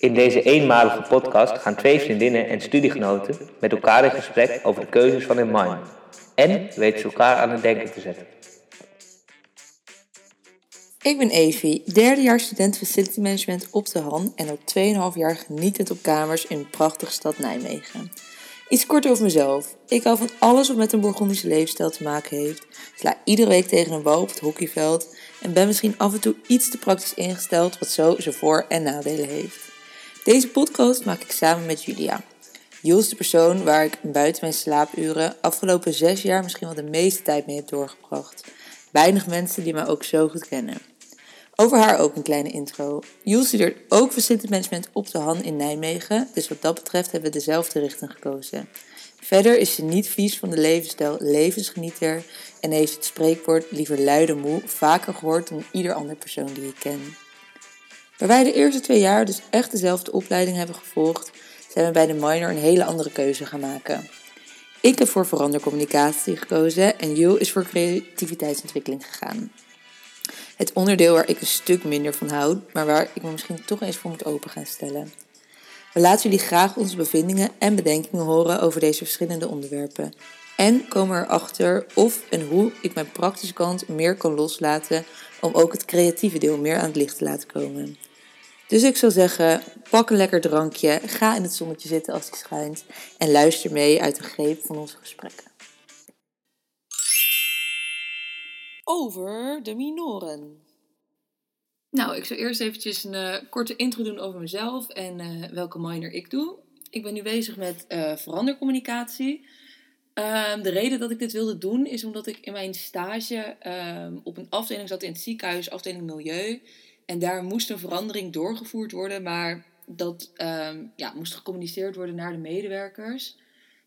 In deze eenmalige podcast gaan twee vriendinnen en studiegenoten met elkaar in gesprek over de keuzes van hun mind. En weten ze elkaar aan het denken te zetten. Ik ben Evie, derdejaars student Facility Management op de Han en al 2,5 jaar genietend op kamers in de prachtige stad Nijmegen. Iets kort over mezelf. Ik hou van alles wat met een Bourgondische leefstijl te maken heeft. Sla iedere week tegen een bal op het hockeyveld en ben misschien af en toe iets te praktisch ingesteld wat zo zijn voor- en nadelen heeft. Deze podcast maak ik samen met Julia. Jules is de persoon waar ik buiten mijn slaapuren afgelopen zes jaar misschien wel de meeste tijd mee heb doorgebracht. Weinig mensen die mij ook zo goed kennen. Over haar ook een kleine intro. Jules studeert ook Facility Management op de Han in Nijmegen, dus wat dat betreft hebben we dezelfde richting gekozen. Verder is ze niet vies van de levensstijl levensgenieter en heeft het spreekwoord liever luide moe vaker gehoord dan ieder ander persoon die ik ken. Waar wij de eerste twee jaar dus echt dezelfde opleiding hebben gevolgd, zijn we bij de minor een hele andere keuze gaan maken. Ik heb voor verandercommunicatie gekozen en Jules is voor creativiteitsontwikkeling gegaan. Het onderdeel waar ik een stuk minder van houd, maar waar ik me misschien toch eens voor moet open gaan stellen. We laten jullie graag onze bevindingen en bedenkingen horen over deze verschillende onderwerpen. En komen erachter of en hoe ik mijn praktische kant meer kan loslaten om ook het creatieve deel meer aan het licht te laten komen. Dus ik zou zeggen, pak een lekker drankje, ga in het zonnetje zitten als die schijnt en luister mee uit de greep van onze gesprekken. Over de minoren. Nou, ik zou eerst eventjes een uh, korte intro doen over mezelf en uh, welke minor ik doe. Ik ben nu bezig met uh, verandercommunicatie. Um, de reden dat ik dit wilde doen is omdat ik in mijn stage um, op een afdeling zat in het ziekenhuis, afdeling Milieu. En daar moest een verandering doorgevoerd worden, maar dat um, ja, moest gecommuniceerd worden naar de medewerkers.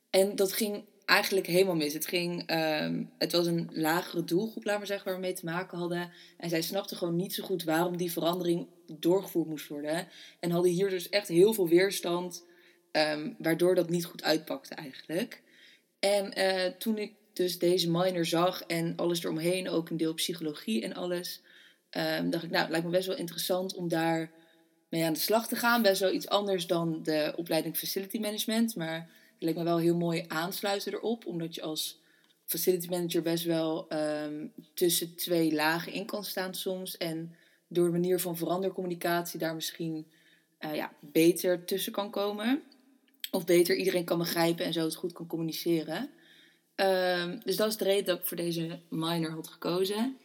En dat ging eigenlijk helemaal mis. Het, ging, het was een lagere doelgroep, laat maar zeggen, waar we mee te maken hadden. En zij snapten gewoon niet zo goed waarom die verandering doorgevoerd moest worden. En hadden hier dus echt heel veel weerstand, waardoor dat niet goed uitpakte eigenlijk. En uh, toen ik dus deze minor zag en alles eromheen, ook een deel psychologie en alles, um, dacht ik, nou, het lijkt me best wel interessant om daar mee aan de slag te gaan. Best wel iets anders dan de opleiding Facility Management, maar het leek me wel heel mooi aansluiten erop, omdat je als facility manager best wel um, tussen twee lagen in kan staan soms. En door de manier van verandercommunicatie daar misschien uh, ja, beter tussen kan komen. Of beter iedereen kan begrijpen en zo het goed kan communiceren. Um, dus dat is de reden dat ik voor deze minor had gekozen.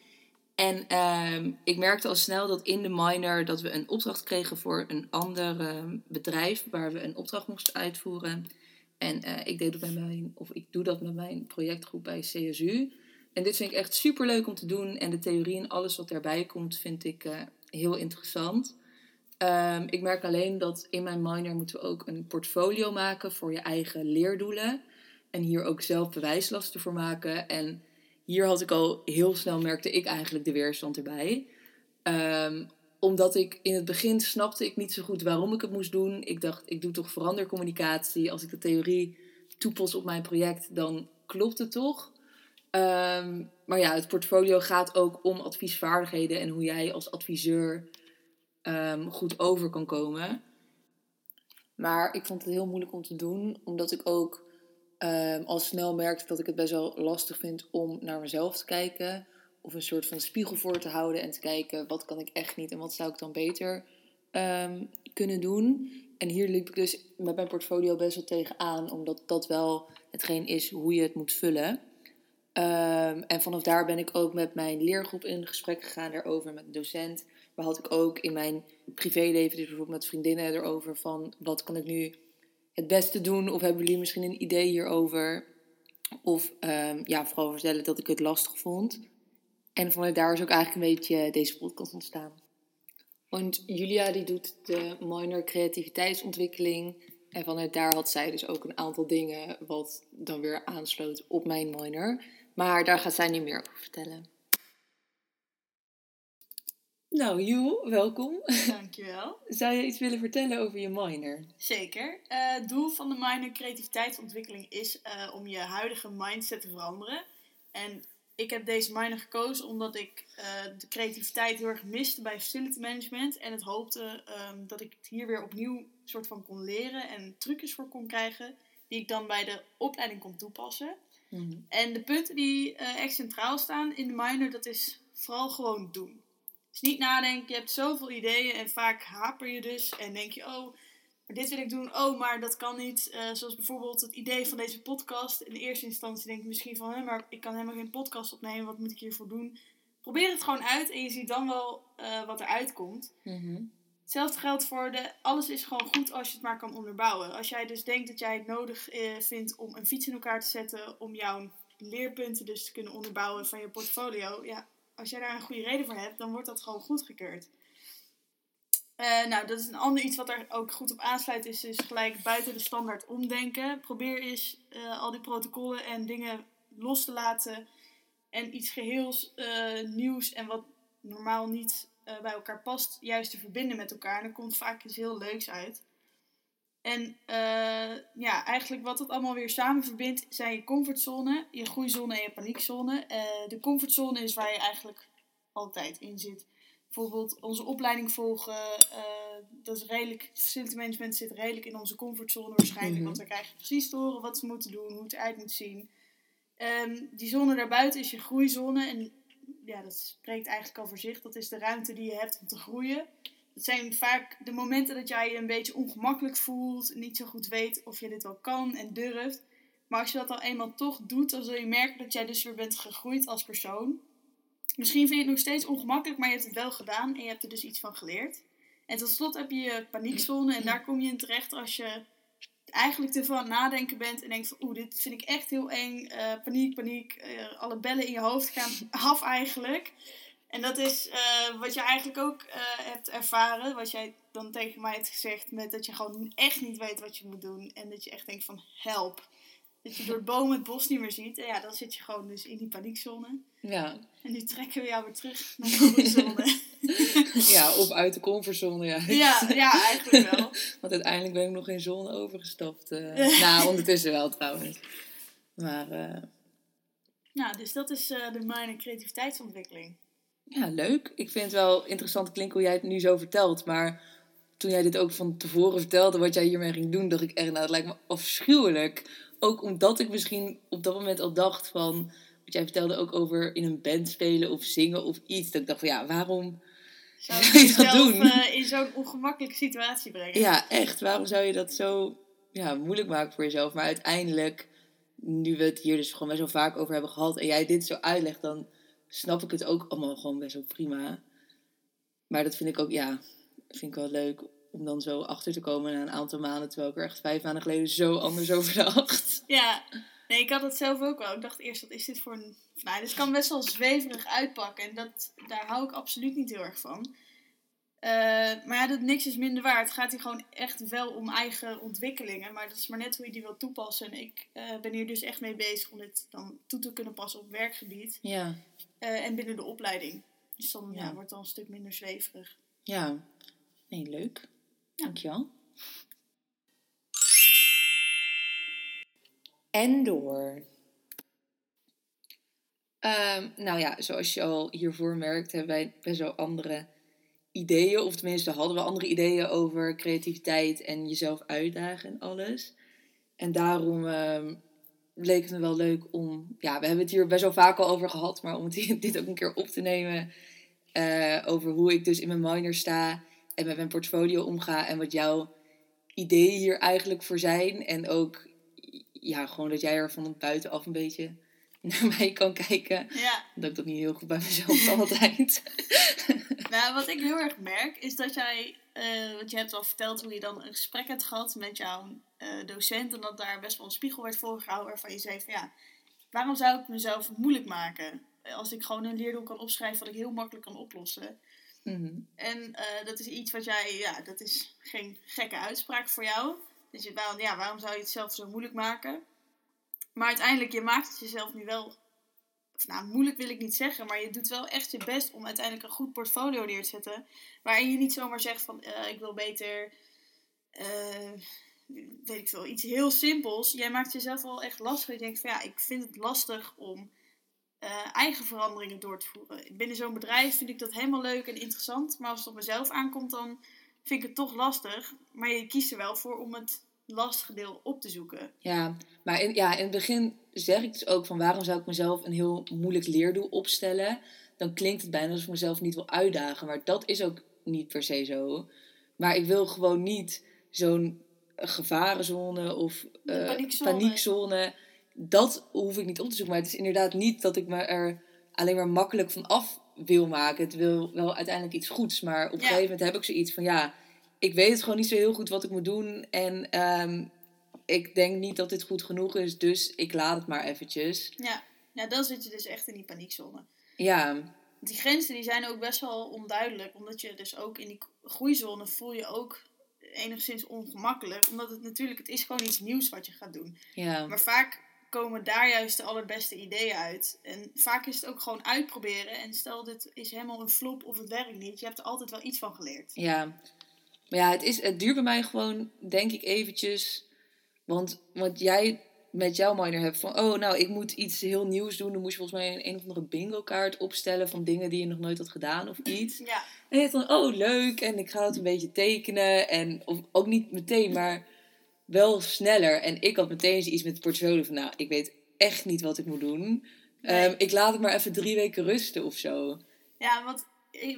En um, ik merkte al snel dat in de minor dat we een opdracht kregen voor een ander um, bedrijf waar we een opdracht moesten uitvoeren. En uh, ik deed dat met mijn, of ik doe dat met mijn projectgroep bij CSU. En dit vind ik echt super leuk om te doen. En de theorie en alles wat daarbij komt, vind ik uh, heel interessant. Um, ik merk alleen dat in mijn minor moeten we ook een portfolio maken voor je eigen leerdoelen. En hier ook zelf bewijslasten voor maken. En hier had ik al heel snel, merkte ik eigenlijk de weerstand erbij. Um, omdat ik in het begin snapte ik niet zo goed waarom ik het moest doen. Ik dacht, ik doe toch verandercommunicatie. Als ik de theorie toepas op mijn project, dan klopt het toch. Um, maar ja, het portfolio gaat ook om adviesvaardigheden en hoe jij als adviseur um, goed over kan komen. Maar ik vond het heel moeilijk om te doen, omdat ik ook um, al snel merkte dat ik het best wel lastig vind om naar mezelf te kijken. Of een soort van spiegel voor te houden en te kijken wat kan ik echt niet en wat zou ik dan beter um, kunnen doen. En hier liep ik dus met mijn portfolio best wel tegenaan, omdat dat wel hetgeen is hoe je het moet vullen. Um, en vanaf daar ben ik ook met mijn leergroep in gesprek gegaan daarover, met een docent. Maar had ik ook in mijn privéleven, dus bijvoorbeeld met vriendinnen, erover van wat kan ik nu het beste doen? Of hebben jullie misschien een idee hierover? Of um, ja, vooral vertellen dat ik het lastig vond. En vanuit daar is ook eigenlijk een beetje deze podcast ontstaan. Want Julia die doet de minor creativiteitsontwikkeling. En vanuit daar had zij dus ook een aantal dingen wat dan weer aansloot op mijn minor. Maar daar gaat zij nu meer over vertellen. Nou, Joe, welkom. Dankjewel. Zou je iets willen vertellen over je minor? Zeker. Uh, het doel van de minor creativiteitsontwikkeling is uh, om je huidige mindset te veranderen. En ik heb deze minor gekozen omdat ik eh, de creativiteit heel erg miste bij facility management. En het hoopte ehm, dat ik het hier weer opnieuw soort van kon leren en trucjes voor kon krijgen. Die ik dan bij de opleiding kon toepassen. Mhm. En de punten die eh, echt centraal staan in de minor, dat is vooral gewoon doen. Dus niet nadenken, je hebt zoveel ideeën en vaak haper je dus en denk je, oh, maar dit wil ik doen, oh, maar dat kan niet. Eh, zoals bijvoorbeeld het idee van deze podcast. In de eerste instantie denk je misschien van, hé, maar ik kan helemaal geen podcast opnemen, wat moet ik hiervoor doen? Probeer het gewoon uit en je ziet dan wel eh, wat eruit komt. Mhm. Hetzelfde geldt voor de. Alles is gewoon goed als je het maar kan onderbouwen. Als jij dus denkt dat jij het nodig eh, vindt om een fiets in elkaar te zetten. om jouw leerpunten dus te kunnen onderbouwen van je portfolio. Ja, als jij daar een goede reden voor hebt, dan wordt dat gewoon goedgekeurd. Eh nou, dat is een ander iets wat daar ook goed op aansluit, is, is gelijk buiten de standaard omdenken. Probeer eens eh, al die protocollen en dingen los te laten en iets geheels eh, nieuws en wat normaal niet bij elkaar past, juist te verbinden met elkaar. En er komt vaak iets heel leuks uit. En eh, ja, eigenlijk wat het allemaal weer samen verbindt, zijn je comfortzone, je groeizone en je paniekzone. Eh, de comfortzone is waar je eigenlijk altijd in zit. Bijvoorbeeld onze opleiding volgen, eh, dat is redelijk, facility management zit redelijk in onze comfortzone waarschijnlijk. Mhm. Want we krijgen precies te horen wat ze moeten doen, hoe het eruit moet zien. Ehm, die zone daarbuiten is je groeizone. En ja, dat spreekt eigenlijk al voor zich. Dat is de ruimte die je hebt om te groeien. Dat zijn vaak de momenten dat jij je een beetje ongemakkelijk voelt. Niet zo goed weet of je dit wel kan en durft. Maar als je dat al eenmaal toch doet, dan zul je merken dat jij dus weer bent gegroeid als persoon. Misschien vind je het nog steeds ongemakkelijk, maar je hebt het wel gedaan en je hebt er dus iets van geleerd. En tot slot heb je je paniekzone en daar kom je in terecht als je eigenlijk te veel aan het nadenken bent en denkt van oeh, dit vind ik echt heel eng. eh, paniek, paniek. eh, alle bellen in je hoofd gaan af eigenlijk. En dat is eh, wat je eigenlijk ook eh, hebt ervaren. Wat jij dan tegen mij hebt gezegd. Met dat je gewoon echt niet weet wat je moet doen. En dat je echt denkt van help. Dat je door het bomen het bos niet meer ziet. En ja, dan zit je gewoon dus in die paniekzone. Ja. En nu trekken we jou weer terug naar de groeizone. ja, of uit de comfortzone, ja. ja, ja, eigenlijk wel. Want uiteindelijk ben ik nog geen zone overgestapt. eh. nou, ondertussen wel trouwens. Maar Nou, dus dat is de minor creativiteitsontwikkeling. Ja, leuk. Ik vind het wel interessant klinken hoe jij het nu zo vertelt. Maar toen jij dit ook van tevoren vertelde, wat jij hiermee ging doen, dacht ik echt, nou, dat lijkt me afschuwelijk. Ook omdat ik misschien op dat moment al dacht van, wat jij vertelde ook over in een band spelen of zingen of iets. Dat ik dacht van, ja, waarom Zou je je dat doen? eh, in zo'n ongemakkelijke situatie brengen? Ja, echt. Waarom zou je dat zo ja, moeilijk maken voor jezelf? Maar uiteindelijk, nu we het hier dus gewoon best wel vaak over hebben gehad... en jij dit zo uitlegt, dan snap ik het ook allemaal gewoon best wel prima. Maar dat vind ik ook, ja, vind ik wel leuk om dan zo achter te komen na een aantal maanden... terwijl ik er echt vijf maanden geleden zo anders over dacht. Ja, nee, ik had het zelf ook wel. Ik dacht eerst, wat is dit voor een... Nou, dit kan best wel zweverig uitpakken. En dat, daar hou ik absoluut niet heel erg van. Eh, maar ja, dat niks is minder waard. Het gaat hier gewoon echt wel om eigen ontwikkelingen. Maar dat is maar net hoe je die wil toepassen. En ik eh, ben hier dus echt mee bezig om dit dan toe te kunnen passen op werkgebied. Ja, eh, en binnen de opleiding. Dus dan ja. Ja. wordt het dan een stuk minder zweverig. ja. Nee, leuk. Dankjewel. En door. Ehm, nou ja, zoals je al hiervoor merkt, hebben wij best wel andere ideeën. Of tenminste, hadden we andere ideeën over creativiteit en jezelf uitdagen en alles. En daarom ehm, leek het me wel leuk om... Ja, we hebben het hier best wel vaak al over gehad, maar om het dit ook een keer op te nemen. eh, over hoe ik dus in mijn minor sta en met mijn portfolio omga. En wat jouw ideeën hier eigenlijk voor zijn. En ook, ja, gewoon dat jij er van buitenaf een beetje naar mij kan kijken. Ja, Dat ik dat niet heel goed bij mezelf altijd. nou wat ik heel erg merk is dat jij, eh want je hebt al verteld hoe je dan een gesprek hebt gehad met jouw docent. En dat daar best wel een spiegel werd voorgehouden waarvan je zei van ja, waarom zou ik mezelf moeilijk maken? Als ik gewoon een leerdoel kan opschrijven wat ik heel makkelijk kan oplossen. Mhm. En eh, dat is iets wat jij, ja, dat is geen gekke uitspraak voor jou. Dus je, waarom, ja, waarom zou je het zelf zo moeilijk maken? Maar uiteindelijk, je maakt het jezelf nu wel, of nou, moeilijk wil ik niet zeggen, maar je doet wel echt je best om uiteindelijk een goed portfolio neer te zetten. Waarin je niet zomaar zegt van, eh, ik wil beter, weet ik veel, iets heel simpels. Jij maakt jezelf wel echt lastig. Je denkt van, ja, ik vind het lastig om eh, eigen veranderingen door te voeren. Binnen zo'n bedrijf vind ik dat helemaal leuk en interessant. Maar als het op mezelf aankomt, dan vind ik het toch lastig. Maar je kiest er wel voor om het lastige deel op te zoeken. Ja, maar in, ja, in het begin zeg ik dus ook van waarom zou ik mezelf een heel moeilijk leerdoel opstellen? Dan klinkt het bijna alsof ik mezelf niet wil uitdagen. Maar dat is ook niet per se zo. Maar ik wil gewoon niet zo'n gevarenzone of uh, paniekzone. paniekzone. Dat hoef ik niet op te zoeken. Maar het is inderdaad niet dat ik me er alleen maar makkelijk van af wil maken. Het wil wel uiteindelijk iets goeds. Maar op een Ja. gegeven moment heb ik zoiets van ja, ik weet het gewoon niet zo heel goed wat ik moet doen. En ehm, ik denk niet dat dit goed genoeg is. Dus ik laat het maar eventjes. Ja, nou, dan zit je dus echt in die paniekzone. Ja, die grenzen die zijn ook best wel onduidelijk. Omdat je dus ook in die groeizone voel je ook enigszins ongemakkelijk. Omdat het natuurlijk, het is gewoon iets nieuws wat je gaat doen. ja. Maar vaak komen daar juist de allerbeste ideeën uit. En vaak is het ook gewoon uitproberen. En stel dit is helemaal een flop of het werkt niet. Je hebt er altijd wel iets van geleerd. Ja, maar ja, het, is, het duurt bij mij gewoon, denk ik, eventjes. Want wat jij met jouw minor hebt van, oh, nou, ik moet iets heel nieuws doen. Dan moest je volgens mij een, een of andere bingo kaart opstellen van dingen die je nog nooit had gedaan of iets. Ja, En je hebt dan, oh, leuk, en ik ga het een beetje tekenen. En of, ook niet meteen, maar wel sneller. En ik had meteen iets met het portfolio van, nou, ik weet echt niet wat ik moet doen. Nee. Ehm, ik laat het maar even drie weken rusten of zo. ja wat,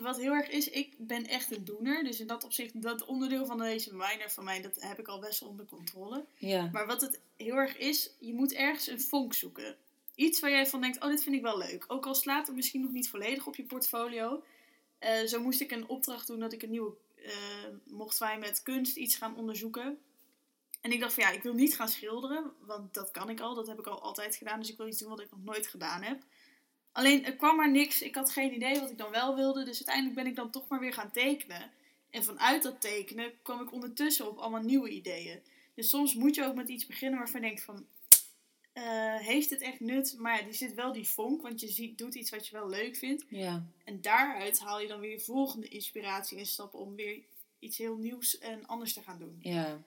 wat heel erg is, ik ben echt een doener. Dus in dat opzicht, dat onderdeel van deze minor van mij, dat heb ik al best wel onder controle. Ja, Maar wat het heel erg is, je moet ergens een vonk zoeken. Iets waar jij van denkt, oh, dit vind ik wel leuk. Ook al slaat het misschien nog niet volledig op je portfolio. Eh, zo moest ik een opdracht doen dat ik een nieuwe... eh, mochten wij met kunst iets gaan onderzoeken. En ik dacht van ja, ik wil niet gaan schilderen. Want dat kan ik al, dat heb ik al altijd gedaan. Dus ik wil iets doen wat ik nog nooit gedaan heb. Alleen, er kwam maar niks. Ik had geen idee wat ik dan wel wilde. Dus uiteindelijk ben ik dan toch maar weer gaan tekenen. En vanuit dat tekenen kwam ik ondertussen op allemaal nieuwe ideeën. Dus soms moet je ook met iets beginnen waarvan je denkt van... eh, heeft het echt nut? Maar ja, die zit wel die vonk, want je ziet, doet iets wat je wel leuk vindt. ja. En daaruit haal je dan weer volgende inspiratie en stappen om weer iets heel nieuws en anders te gaan doen. Ja,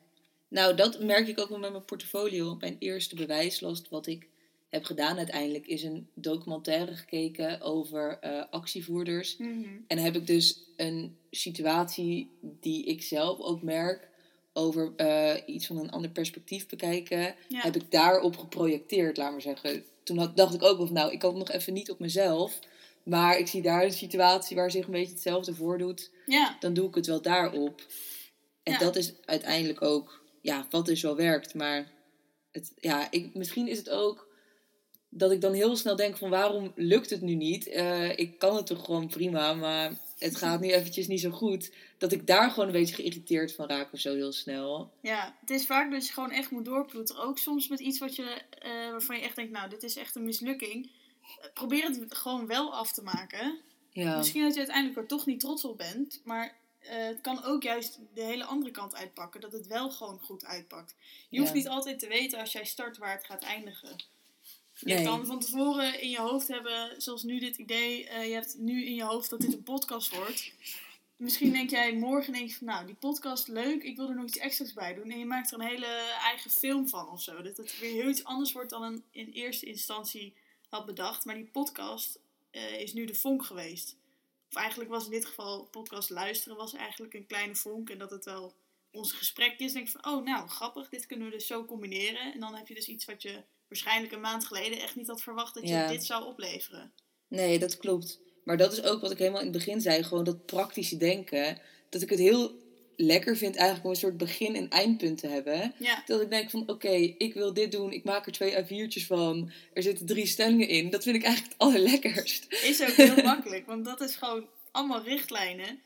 nou dat merk ik ook wel met mijn portfolio. Mijn eerste bewijslast wat ik heb gedaan uiteindelijk is een documentaire gekeken over eh, actievoerders. En dan heb ik dus een situatie die ik zelf ook merk over eh, iets van een ander perspectief bekijken. Ja. Heb ik daarop geprojecteerd, laat maar zeggen. Toen had, dacht ik ook van nou, ik kan het nog even niet op mezelf. Maar ik zie daar een situatie waar zich een beetje hetzelfde voordoet Ja, dan doe ik het wel daarop. En Ja. dat is uiteindelijk ook, ja, wat dus wel werkt. Maar het, ja, ik, misschien is het ook dat ik dan heel snel denk van waarom lukt het nu niet? Eh, ik kan het toch gewoon prima, maar het gaat nu eventjes niet zo goed. Dat ik daar gewoon een beetje geïrriteerd van raak of zo heel snel. ja, het is vaak dat je gewoon echt moet doorploeteren. Ook soms met iets wat je, eh, waarvan je echt denkt, nou, dit is echt een mislukking. Eh, Probeer het gewoon wel af te maken. Ja, Misschien dat je uiteindelijk er toch niet trots op bent, maar het kan ook juist de hele andere kant uitpakken. Dat het wel gewoon goed uitpakt. Je hoeft Ja. niet altijd te weten als jij start waar het gaat eindigen. Je Nee. kan van tevoren in je hoofd hebben, zoals nu dit idee, eh, je hebt nu in je hoofd dat dit een podcast wordt. Misschien denk jij morgen denk je van, nou, die podcast leuk, ik wil er nog iets extra's bij doen. En je maakt er een hele eigen film van of zo. Dat het weer heel iets anders wordt dan een in eerste instantie had bedacht. Maar die podcast eh, is nu de vonk geweest. Of eigenlijk was in dit geval podcast luisteren was eigenlijk een kleine vonk. En dat het wel ons gesprek is. Denk ik van, oh nou, grappig, dit kunnen we dus zo combineren. En dan heb je dus iets wat je waarschijnlijk een maand geleden echt niet had verwacht dat je Ja. dit zou opleveren. nee, dat klopt. Maar dat is ook wat ik helemaal in het begin zei. Gewoon dat praktische denken. Dat ik het heel lekker vind eigenlijk om een soort begin- en eindpunt te hebben. Ja, Dat ik denk van, oké, ik wil dit doen. Ik maak er twee A4'tjes van. Er zitten drie stellingen in. Dat vind ik eigenlijk het allerlekkerst. is ook heel makkelijk. Want dat is gewoon allemaal richtlijnen.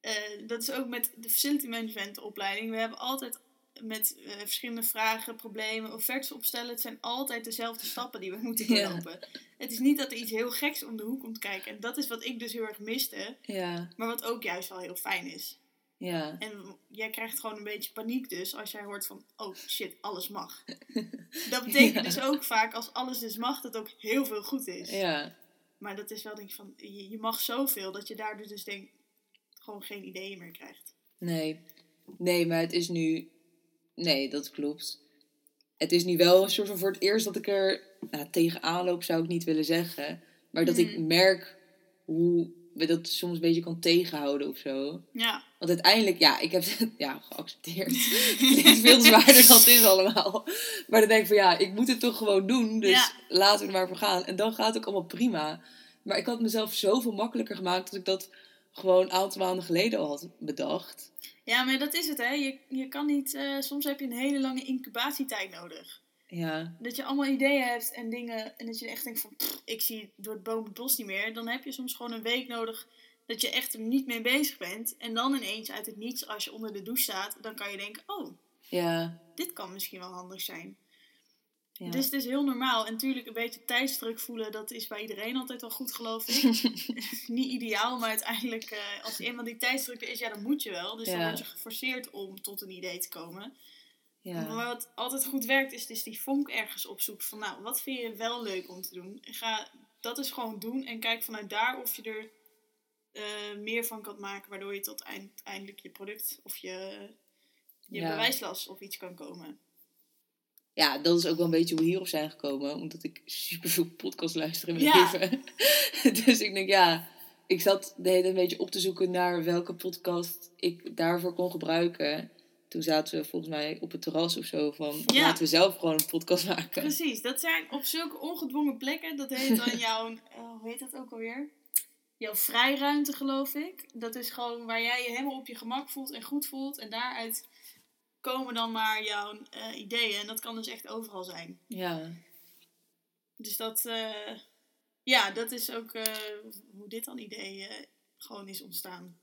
Eh, dat is ook met de facility management opleiding. We hebben altijd met eh, verschillende vragen, problemen, offertes opstellen. Het zijn altijd dezelfde stappen die we moeten Ja. doorlopen. Het is niet dat er iets heel geks om de hoek komt kijken. En dat is wat ik dus heel erg miste. Ja, Maar wat ook juist wel heel fijn is. ja. En jij krijgt gewoon een beetje paniek dus als jij hoort van, oh shit, alles mag. Dat betekent Ja. dus ook vaak, als alles dus mag, dat ook heel veel goed is. Ja, Maar dat is wel denk ik van, je, je mag zoveel dat je daardoor dus denk gewoon geen ideeën meer krijgt. nee. Nee, maar het is nu... Nee, dat klopt. het is nu wel een soort van voor het eerst dat ik er nou, tegenaan loop, zou ik niet willen zeggen. Maar dat ik Mhm. merk hoe we dat soms een beetje kan tegenhouden of zo. Ja. Want uiteindelijk, ja, ik heb het ja, geaccepteerd. Het klinkt veel zwaarder dan het is allemaal. Maar dan denk ik van ja, ik moet het toch gewoon doen. Dus Ja. laten we er maar voor gaan. En dan gaat het ook allemaal prima. Maar ik had mezelf zoveel makkelijker gemaakt dat ik dat gewoon een aantal maanden geleden al had bedacht. Ja, maar dat is het, hè. Je, je kan niet... eh, soms heb je een hele lange incubatietijd nodig. Ja, Dat je allemaal ideeën hebt en dingen... En dat je echt denkt van... "Pff, ik zie door het boom het bos niet meer. Dan heb je soms gewoon een week nodig... Dat je echt er niet mee bezig bent. En dan ineens uit het niets, als je onder de douche staat... Dan kan je denken... Oh, ja, dit kan misschien wel handig zijn. Ja. Dus het is heel normaal. En natuurlijk een beetje tijdsdruk voelen, dat is bij iedereen altijd wel goed, geloof ik. Niet ideaal, maar uiteindelijk, eh, als eenmaal die tijdsdruk er is, ja, dan moet je wel. Dus dan word je geforceerd om tot een idee te komen. ja. Maar wat altijd goed werkt, is dus die vonk ergens opzoeken. Van nou, wat vind je wel leuk om te doen? En ga dat is gewoon doen en kijk vanuit daar of je er eh, meer van kan maken, waardoor je tot eind, eindelijk je product of je, je bewijslast of iets kan komen. Ja, dat is ook wel een beetje hoe we hierop zijn gekomen. Omdat ik superveel podcast luister in mijn Ja. leven. dus ik denk, ja, ik zat de hele tijd een beetje op te zoeken naar welke podcast ik daarvoor kon gebruiken. Toen zaten we volgens mij op het terras of zo van, Ja. laten we zelf gewoon een podcast maken. Precies, dat zijn op zulke ongedwongen plekken. Dat heet dan jouw, eh, hoe heet dat ook alweer? Jouw vrijruimte, geloof ik. Dat is gewoon waar jij je helemaal op je gemak voelt en goed voelt. En daaruit komen dan maar jouw eh, ideeën. En dat kan dus echt overal zijn. Ja, Dus dat, eh, ja, dat is ook eh, hoe dit dan idee gewoon is ontstaan.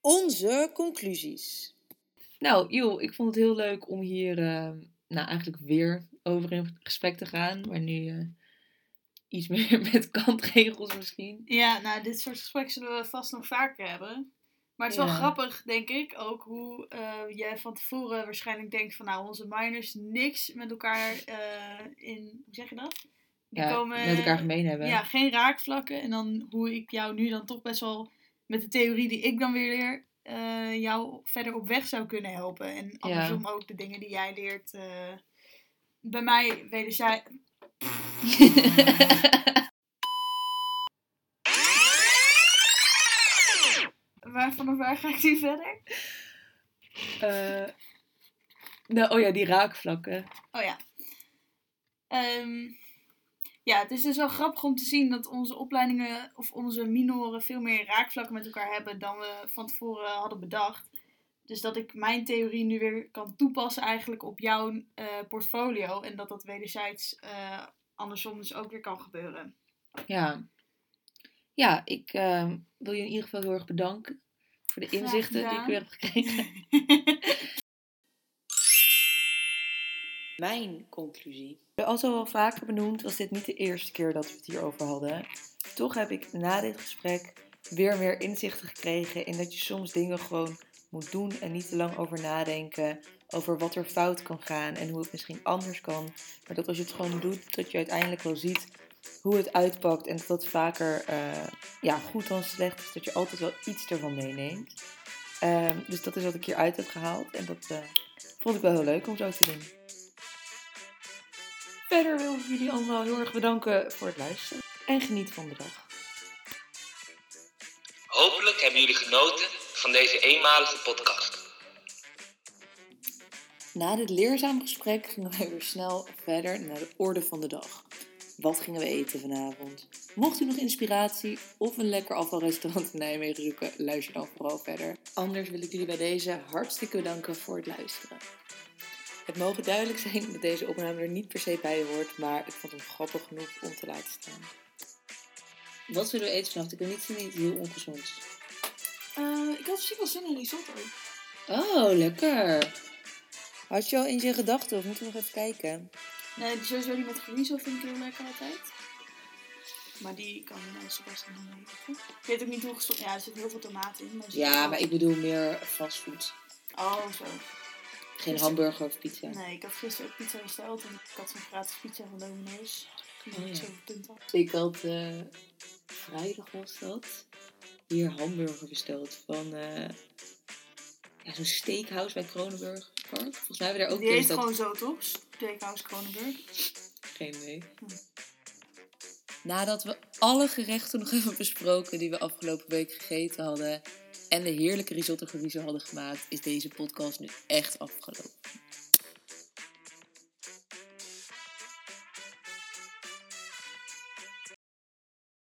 onze conclusies. Nou, joh, ik vond het heel leuk om hier nou, eigenlijk weer over in gesprek te gaan. Maar nu eh, iets meer met kantregels misschien. Ja, nou, dit soort gesprekken zullen we vast nog vaker hebben. Maar het is wel Ja. grappig, denk ik, ook hoe eh, jij van tevoren waarschijnlijk denkt van nou, onze miners niks met elkaar eh, in, hoe zeg je dat? Die Ja, met elkaar gemeen hebben. Ja, geen raakvlakken. En dan hoe ik jou nu dan toch best wel met de theorie die ik dan weer leer, eh, jou verder op weg zou kunnen helpen. En andersom ook de dingen die jij leert. bij mij. Waar, vanaf waar ga ik nu verder? Eh, nou, oh ja, die raakvlakken. Oh ja. Ehm, ja, het is dus wel grappig om te zien dat onze opleidingen of onze minoren veel meer raakvlakken met elkaar hebben dan we van tevoren hadden bedacht. Dus dat ik mijn theorie nu weer kan toepassen eigenlijk op jouw eh, portfolio. En dat dat wederzijds eh, andersom dus ook weer kan gebeuren. Ja. Ja, ik eh, wil je in ieder geval heel erg bedanken voor de inzichten die ik weer heb gekregen. Mijn conclusie. Altijd al wel vaker benoemd, was dit niet de eerste keer dat we het hierover hadden. Toch heb ik na dit gesprek weer meer inzichten gekregen in dat je soms dingen gewoon moet doen en niet te lang over nadenken. Over wat er fout kan gaan en hoe het misschien anders kan. Maar dat als je het gewoon doet, dat je uiteindelijk wel ziet hoe het uitpakt. En dat dat vaker eh, ja, goed dan slecht is. Dat je altijd wel iets ervan meeneemt. Ehm, dus dat is wat ik hieruit heb gehaald. En dat eh, vond ik wel heel leuk om zo te doen. Verder wil ik jullie allemaal heel erg bedanken voor het luisteren. En geniet van de dag. Hopelijk hebben jullie genoten van deze eenmalige podcast. Na dit leerzame gesprek gingen wij weer snel verder naar de orde van de dag. Wat gingen we eten vanavond? Mocht u nog inspiratie of een lekker afvalrestaurant in Nijmegen zoeken, luister dan vooral verder. Anders wil ik jullie bij deze hartstikke bedanken voor het luisteren. Het mogen duidelijk zijn dat deze opname er niet per se bij hoort, maar ik vond hem grappig genoeg om te laten staan. Wat zullen we eten vannacht? Ik wil niet iets heel ongezonds. Eh, ik had misschien wel zin in risotto. Oh, lekker! Had je al in je gedachten of moeten we nog even kijken? Nee, die sowieso die met chorizo vind ik heel lekker altijd. Maar die kan uh, Sebastian dan eten. Ik weet ook niet hoe gezond... Ja, er zit heel veel tomaat in. Maar Ja, maar ik bedoel meer fastfood. Oh, zo. Geen hamburger of pizza. Nee, ik had gisteren ook pizza besteld. En ik had zo'n gratis pizza van Domino's. Oh, ik ja. Ik had eh, vrijdag was dat hier hamburger besteld van eh ja, zo'n steakhouse bij Kronenburg Park. Volgens mij hebben we daar ook Die heet dat... gewoon zo, toch? Steakhouse Kronenburg. Geen idee. Nadat we alle gerechten nog hebben besproken die we afgelopen week gegeten hadden en de heerlijke risotto hadden gemaakt, is deze podcast nu echt afgelopen.